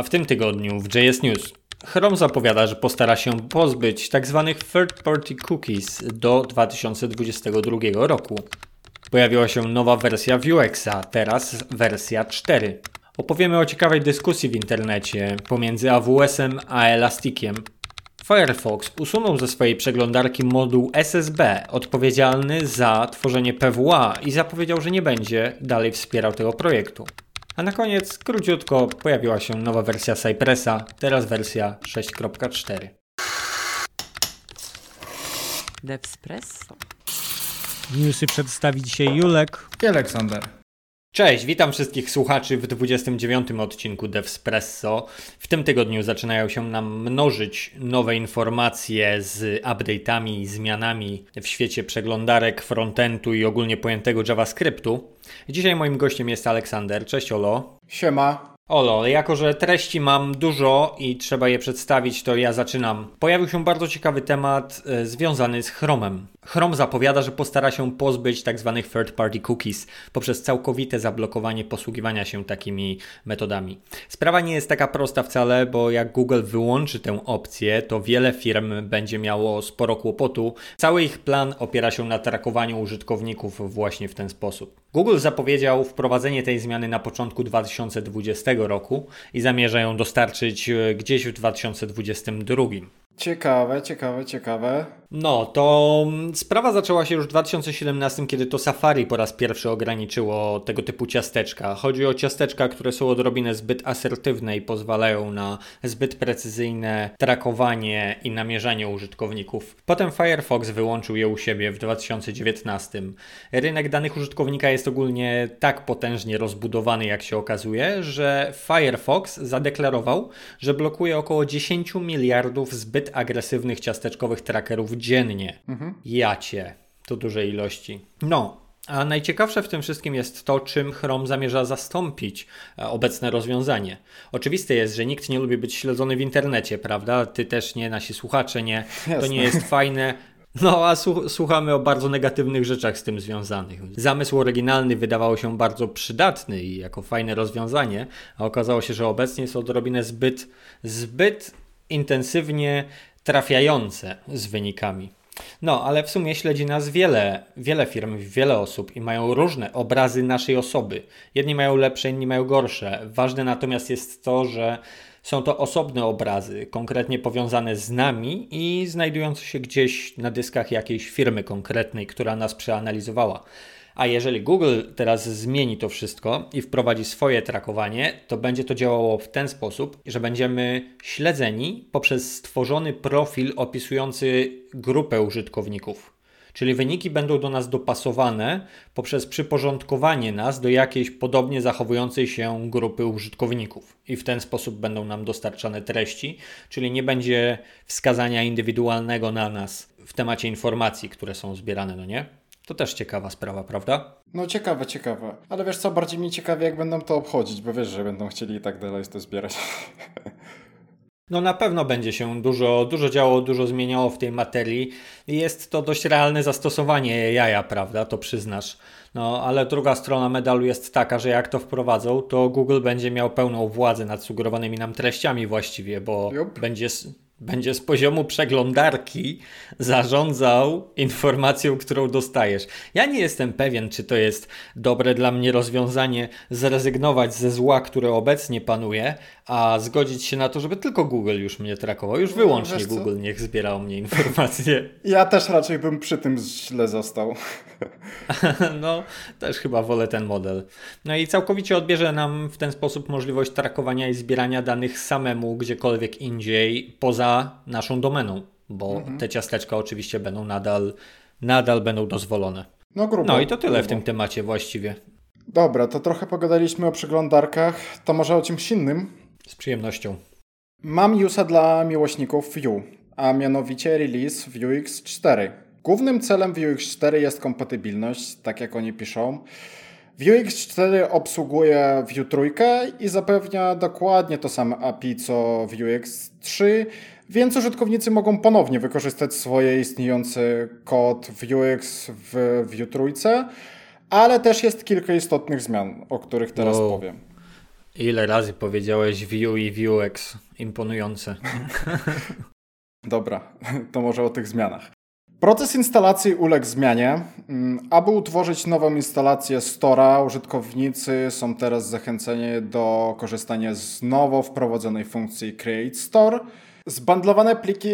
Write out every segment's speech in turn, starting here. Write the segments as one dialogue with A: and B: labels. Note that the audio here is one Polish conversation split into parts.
A: A w tym tygodniu w JS News Chrome zapowiada, że postara się pozbyć tzw. Tak third-party cookies do 2022 roku. Pojawiła się nowa wersja Vuexa, teraz wersja 4. Opowiemy o ciekawej dyskusji w internecie pomiędzy AWS-em a Elastikiem. Firefox usunął ze swojej przeglądarki moduł SSB odpowiedzialny za tworzenie PWA i zapowiedział, że nie będzie dalej wspierał tego projektu. A na koniec, króciutko, pojawiła się nowa wersja Cypressa, teraz wersja 6.4.
B: Devspresso.
C: Newsy przedstawi dzisiaj Julek
D: i Aleksander.
A: Cześć, witam wszystkich słuchaczy w 29 odcinku Devspresso. W tym tygodniu zaczynają się nam mnożyć nowe informacje z update'ami i zmianami w świecie przeglądarek, frontendu i ogólnie pojętego JavaScriptu. Dzisiaj moim gościem jest Aleksander. Cześć Olo.
D: Siema.
A: Olo, jako że treści mam dużo i trzeba je przedstawić, to ja zaczynam. Pojawił się bardzo ciekawy temat e, związany z Chromem. Chrome zapowiada, że postara się pozbyć tzw. Tak third-party cookies poprzez całkowite zablokowanie posługiwania się takimi metodami. Sprawa nie jest taka prosta wcale, bo jak Google wyłączy tę opcję, to wiele firm będzie miało sporo kłopotu. Cały ich plan opiera się na trakowaniu użytkowników właśnie w ten sposób. Google zapowiedział wprowadzenie tej zmiany na początku 2020 roku i zamierza ją dostarczyć e, gdzieś w 2022.
D: Ciekawe, ciekawe, ciekawe.
A: No, to mm, sprawa zaczęła się już w 2017, kiedy to Safari po raz pierwszy ograniczyło tego typu ciasteczka. Chodzi o ciasteczka, które są odrobinę zbyt asertywne i pozwalają na zbyt precyzyjne trakowanie i namierzanie użytkowników. Potem Firefox wyłączył je u siebie w 2019. Rynek danych użytkownika jest ogólnie tak potężnie rozbudowany, jak się okazuje, że Firefox zadeklarował, że blokuje około 10 miliardów zbyt agresywnych ciasteczkowych trackerów dziennie. Mhm. Jacie. To duże ilości. No, a najciekawsze w tym wszystkim jest to, czym Chrome zamierza zastąpić e, obecne rozwiązanie. Oczywiste jest, że nikt nie lubi być śledzony w internecie, prawda? Ty też nie, nasi słuchacze nie. Jasne. To nie jest fajne. No, a słuchamy o bardzo negatywnych rzeczach z tym związanych. Zamysł oryginalny wydawał się bardzo przydatny i jako fajne rozwiązanie, a okazało się, że obecnie jest odrobinę zbyt, zbyt intensywnie trafiające z wynikami. No, ale w sumie śledzi nas wiele, wiele firm, wiele osób i mają różne obrazy naszej osoby. Jedni mają lepsze, inni mają gorsze. Ważne natomiast jest to, że są to osobne obrazy, konkretnie powiązane z nami i znajdujące się gdzieś na dyskach jakiejś firmy konkretnej, która nas przeanalizowała. A jeżeli Google teraz zmieni to wszystko i wprowadzi swoje trakowanie, to będzie to działało w ten sposób, że będziemy śledzeni poprzez stworzony profil opisujący grupę użytkowników. Czyli wyniki będą do nas dopasowane poprzez przyporządkowanie nas do jakiejś podobnie zachowującej się grupy użytkowników. I w ten sposób będą nam dostarczane treści, czyli nie będzie wskazania indywidualnego na nas w temacie informacji, które są zbierane, no nie? To też ciekawa sprawa, prawda?
D: No ciekawe, ciekawe. Ale wiesz co, bardziej mi ciekawie jak będą to obchodzić, bo wiesz, że będą chcieli i tak dalej to zbierać.
A: No na pewno będzie się dużo, dużo działo, dużo zmieniało w tej materii. Jest to dość realne zastosowanie jaja, prawda? To przyznasz. No ale druga strona medalu jest taka, że jak to wprowadzą, to Google będzie miał pełną władzę nad sugerowanymi nam treściami właściwie, bo będzie będzie z poziomu przeglądarki zarządzał informacją, którą dostajesz. Ja nie jestem pewien, czy to jest dobre dla mnie rozwiązanie zrezygnować ze zła, które obecnie panuje, a zgodzić się na to, żeby tylko Google już mnie trakował. Już wyłącznie no, Google niech zbierał mnie informacje.
D: Ja też raczej bym przy tym źle został.
A: no, też chyba wolę ten model. No i całkowicie odbierze nam w ten sposób możliwość trakowania i zbierania danych samemu gdziekolwiek indziej poza naszą domeną, bo mhm. te ciasteczka oczywiście będą nadal, nadal będą dozwolone. No, grubo, no i to tyle grubo. w tym temacie właściwie.
D: Dobra, to trochę pogadaliśmy o przeglądarkach, to może o czymś innym?
A: Z przyjemnością.
D: Mam newsa dla miłośników Vue, a mianowicie release Vuex 4. Głównym celem Vuex 4 jest kompatybilność, tak jak oni piszą. Vuex 4 obsługuje Vue 3 i zapewnia dokładnie to samo API co Vuex 3, więc użytkownicy mogą ponownie wykorzystać swoje istniejący kod Vuex w Vue 3, ale też jest kilka istotnych zmian, o których teraz powiem.
A: Ile razy powiedziałeś Vue i Vuex? Imponujące.
D: Dobra, to może o tych zmianach. Proces instalacji uległ zmianie. Mm, aby utworzyć nową instalację Stora, użytkownicy są teraz zachęceni do korzystania z nowo wprowadzonej funkcji Create Store. Zbandlowane pliki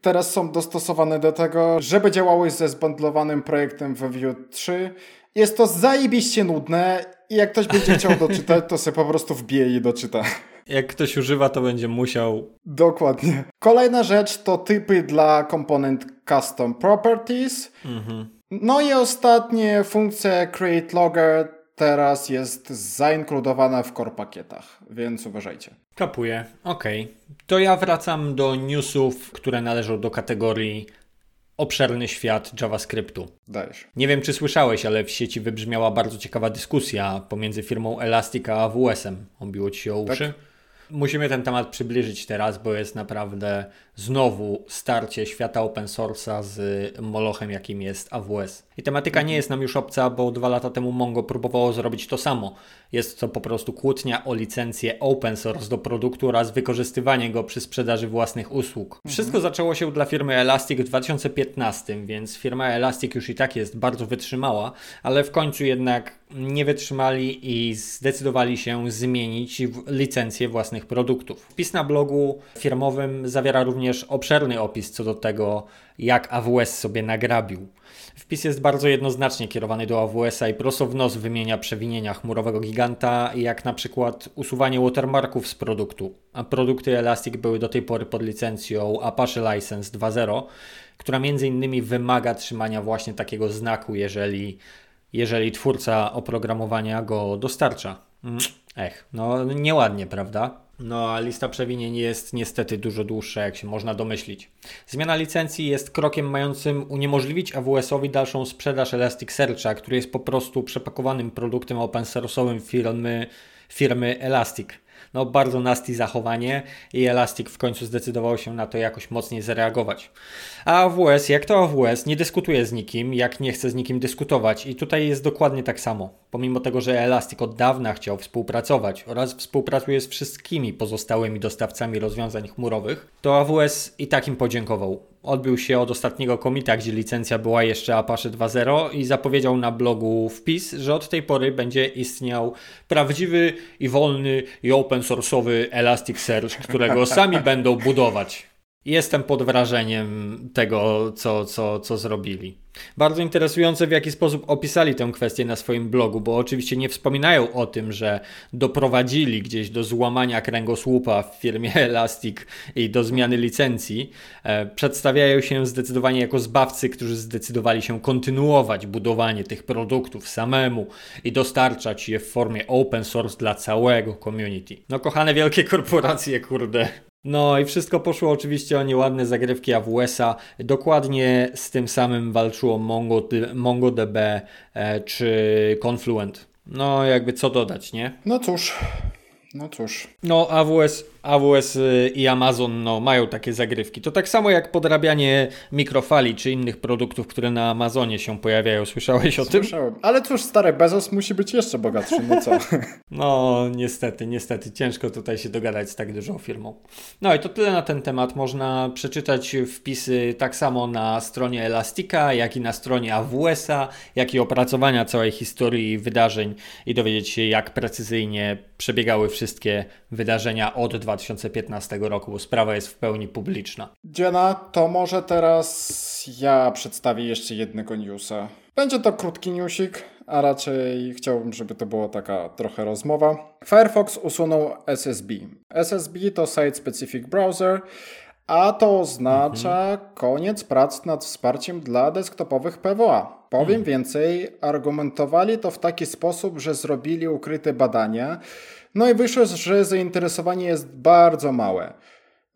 D: teraz są dostosowane do tego, żeby działały ze zbandlowanym projektem we Vue 3. Jest to zajebiście nudne i jak ktoś będzie chciał doczytać, to sobie po prostu wbije i doczyta.
A: Jak ktoś używa, to będzie musiał.
D: Dokładnie. Kolejna rzecz to typy dla komponent Custom Properties.
A: Mhm.
D: No i ostatnie, funkcja Create Logger teraz jest zainkludowana w core pakietach, więc uważajcie.
A: Kapuję. Okej. Okay. To ja wracam do newsów, które należą do kategorii obszerny świat JavaScriptu.
D: Dajesz.
A: Nie wiem, czy słyszałeś, ale w sieci wybrzmiała bardzo ciekawa dyskusja pomiędzy firmą Elastic a AWS-em. Obiło ci się o uszy? Tak. Musimy ten temat przybliżyć teraz, bo jest naprawdę znowu starcie świata open source'a z molochem, jakim jest AWS. I tematyka nie jest nam już obca, bo dwa lata temu Mongo próbowało zrobić to samo. Jest to po prostu kłótnia o licencję open source do produktu oraz wykorzystywanie go przy sprzedaży własnych usług. Mhm. Wszystko zaczęło się dla firmy Elastic w 2015, więc firma Elastic już i tak jest bardzo wytrzymała, ale w końcu jednak nie wytrzymali i zdecydowali się zmienić licencję własnych produktów. Wpis na blogu firmowym zawiera również obszerny opis co do tego, jak AWS sobie nagrabił. Wpis jest bardzo jednoznacznie kierowany do AWS-a i prosto w nos wymienia przewinienia chmurowego giganta, jak na przykład usuwanie watermarków z produktu. A produkty Elastic były do tej pory pod licencją Apache License 2.0, która między innymi wymaga trzymania właśnie takiego znaku, jeżeli, jeżeli twórca oprogramowania go dostarcza. Mm, ech, no nieładnie, prawda? No a lista przewinień jest niestety dużo dłuższa, jak się można domyślić. Zmiana licencji jest krokiem mającym uniemożliwić AWS-owi dalszą sprzedaż Elasticsearcha, który jest po prostu przepakowanym produktem open source'owym firmy, firmy Elastic no bardzo nasty zachowanie i Elastic w końcu zdecydował się na to jakoś mocniej zareagować. A AWS, jak to AWS, nie dyskutuje z nikim, jak nie chce z nikim dyskutować i tutaj jest dokładnie tak samo. Pomimo tego, że Elastic od dawna chciał współpracować oraz współpracuje z wszystkimi pozostałymi dostawcami rozwiązań chmurowych, to AWS i tak im podziękował odbył się od ostatniego komita, gdzie licencja była jeszcze Apache 2.0 i zapowiedział na blogu wpis, że od tej pory będzie istniał prawdziwy i wolny i open source'owy Elasticsearch, którego sami będą budować. Jestem pod wrażeniem tego, co, co, co zrobili. Bardzo interesujące, w jaki sposób opisali tę kwestię na swoim blogu, bo oczywiście nie wspominają o tym, że doprowadzili gdzieś do złamania kręgosłupa w firmie Elastic i do zmiany licencji. E, przedstawiają się zdecydowanie jako zbawcy, którzy zdecydowali się kontynuować budowanie tych produktów samemu i dostarczać je w formie open source dla całego community. No, kochane wielkie korporacje, kurde, no i wszystko poszło oczywiście o nieładne zagrywki AWS-a. Dokładnie z tym samym walczyło Mongo, MongoDB e, czy Confluent. No jakby co dodać, nie?
D: No cóż, no cóż.
A: No AWS AWS y, i Amazon no, mają takie zagrywki. To tak samo jak podrabianie mikrofali czy innych produktów, które na Amazonie się pojawiają. Słyszałeś o
D: Słyszałem.
A: tym?
D: Ale cóż, stary Bezos musi być jeszcze bogatszy, no co?
A: no niestety, niestety. Ciężko tutaj się dogadać z tak dużą firmą. No i to tyle na ten temat. Można przeczytać wpisy tak samo na stronie Elastika, jak i na stronie AWS-a, jak i opracowania całej historii wydarzeń i dowiedzieć się, jak precyzyjnie przebiegały wszystkie wydarzenia od 2000 2015 roku, bo sprawa jest w pełni publiczna.
D: Dziena, to może teraz ja przedstawię jeszcze jednego newsa. Będzie to krótki newsik, a raczej chciałbym, żeby to była taka trochę rozmowa. Firefox usunął SSB. SSB to Site Specific Browser, a to oznacza mhm. koniec prac nad wsparciem dla desktopowych PWA. Powiem mhm. więcej, argumentowali to w taki sposób, że zrobili ukryte badania, no i wyszło, że zainteresowanie jest bardzo małe.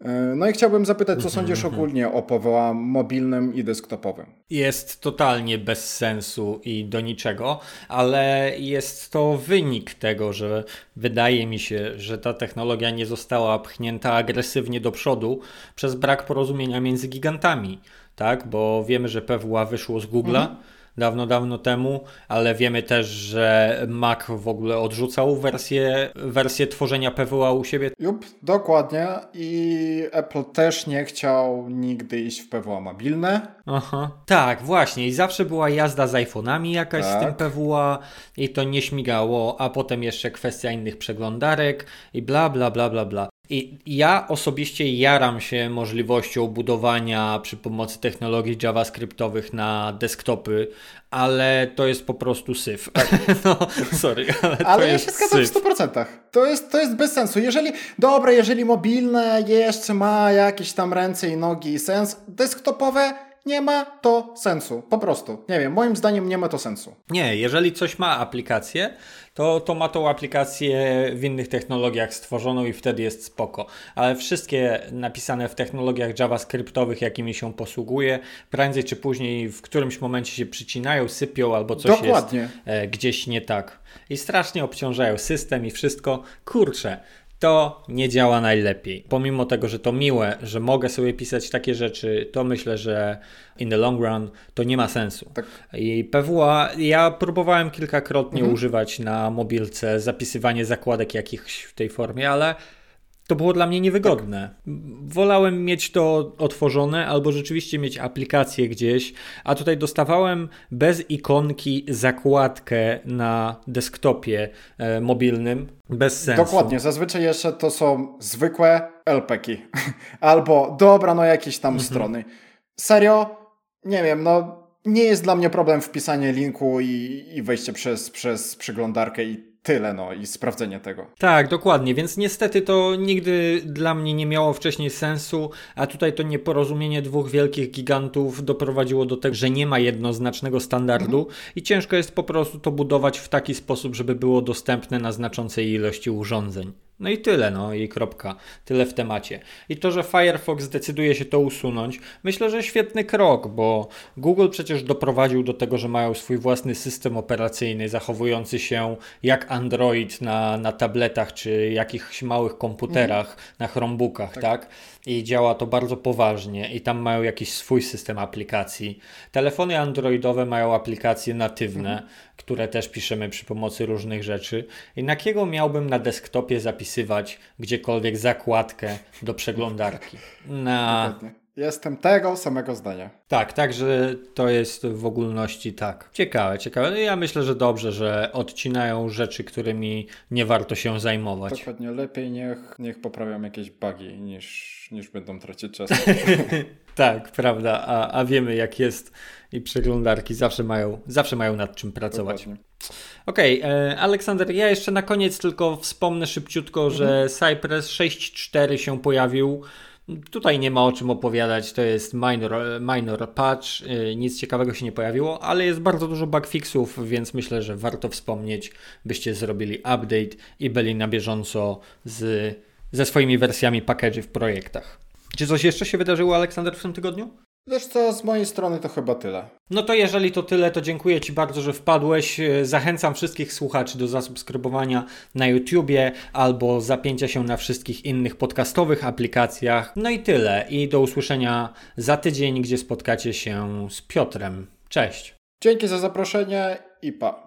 D: E, no i chciałbym zapytać, co sądzisz mhm, ogólnie o PWA mobilnym i desktopowym?
A: Jest totalnie bez sensu i do niczego, ale jest to wynik tego, że wydaje mi się, że ta technologia nie została pchnięta agresywnie do przodu przez brak porozumienia między gigantami, tak? Bo wiemy, że PWA wyszło z Google'a, mhm dawno, dawno temu, ale wiemy też, że Mac w ogóle odrzucał wersję, wersję tworzenia PWA u siebie.
D: Jup, dokładnie. I Apple też nie chciał nigdy iść w PWA mobilne.
A: Aha. Tak, właśnie. I zawsze była jazda z iPhone'ami jakaś tak. z tym tak. PWA i to nie śmigało, a potem jeszcze kwestia innych przeglądarek i bla, bla, bla, bla, bla. I ja osobiście jaram się możliwością budowania przy pomocy technologii JavaScriptowych na desktopy, ale to jest po prostu syf. Tak. no, sorry, ale,
D: ale
A: to
D: ja się zgadzam
A: syf.
D: w 100%. To jest, to jest bez sensu. Jeżeli, dobra, jeżeli mobilne jeszcze ma jakieś tam ręce i nogi i sens, desktopowe nie ma to sensu. Po prostu. Nie wiem, moim zdaniem nie ma to sensu.
A: Nie, jeżeli coś ma aplikację, to, to ma tą aplikację w innych technologiach stworzoną i wtedy jest spoko. Ale wszystkie napisane w technologiach JavaScriptowych, jakimi się posługuje, prędzej czy później w którymś momencie się przycinają, sypią albo coś Dokładnie. jest e, gdzieś nie tak. I strasznie obciążają system i wszystko. Kurczę, to nie działa najlepiej. Pomimo tego, że to miłe, że mogę sobie pisać takie rzeczy, to myślę, że in the long run to nie ma sensu. Tak. I PWA ja próbowałem kilkakrotnie mhm. używać na mobilce, zapisywanie zakładek jakichś w tej formie, ale to było dla mnie niewygodne. Tak. Wolałem mieć to otworzone albo rzeczywiście mieć aplikację gdzieś, a tutaj dostawałem bez ikonki zakładkę na desktopie e, mobilnym. Bez sensu.
D: Dokładnie, zazwyczaj jeszcze to są zwykłe LPki. albo dobra, no jakieś tam mhm. strony. Serio? Nie wiem, no nie jest dla mnie problem wpisanie linku i, i wejście przez, przez przeglądarkę i tyle, no i sprawdzenie tego.
A: Tak, dokładnie, więc niestety to nigdy dla mnie nie miało wcześniej sensu, a tutaj to nieporozumienie dwóch wielkich gigantów doprowadziło do tego, że nie ma jednoznacznego standardu mhm. i ciężko jest po prostu to budować w taki sposób, żeby było dostępne na znaczącej ilości urządzeń. No i tyle, no i kropka. Tyle w temacie. I to, że Firefox decyduje się to usunąć, myślę, że świetny krok, bo Google przecież doprowadził do tego, że mają swój własny system operacyjny, zachowujący się jak Android na, na tabletach czy jakichś małych komputerach, mhm. na Chromebookach, tak. tak? I działa to bardzo poważnie i tam mają jakiś swój system aplikacji. Telefony androidowe mają aplikacje natywne, mhm które też piszemy przy pomocy różnych rzeczy. I na jakiego miałbym na desktopie zapisywać gdziekolwiek zakładkę do przeglądarki? Na...
D: Jestem tego samego zdania.
A: Tak, także to jest w ogólności tak. Ciekawe, ciekawe. No ja myślę, że dobrze, że odcinają rzeczy, którymi nie warto się zajmować.
D: Dokładnie, lepiej niech, niech poprawią jakieś bugi niż, niż będą tracić czas.
A: tak, prawda, a, a wiemy jak jest i przeglądarki zawsze mają, zawsze mają nad czym pracować. Okej, okay, e, Aleksander, ja jeszcze na koniec tylko wspomnę szybciutko, mhm. że Cypress 6.4 się pojawił. Tutaj nie ma o czym opowiadać, to jest minor, minor patch, e, nic ciekawego się nie pojawiło, ale jest bardzo dużo bugfixów, więc myślę, że warto wspomnieć, byście zrobili update i byli na bieżąco z, ze swoimi wersjami package'y w projektach. Czy coś jeszcze się wydarzyło, Aleksander, w tym tygodniu?
D: Wiesz co, z mojej strony to chyba tyle.
A: No to jeżeli to tyle, to dziękuję Ci bardzo, że wpadłeś. Zachęcam wszystkich słuchaczy do zasubskrybowania na YouTubie albo zapięcia się na wszystkich innych podcastowych aplikacjach. No i tyle. I do usłyszenia za tydzień, gdzie spotkacie się z Piotrem. Cześć.
D: Dzięki za zaproszenie i pa.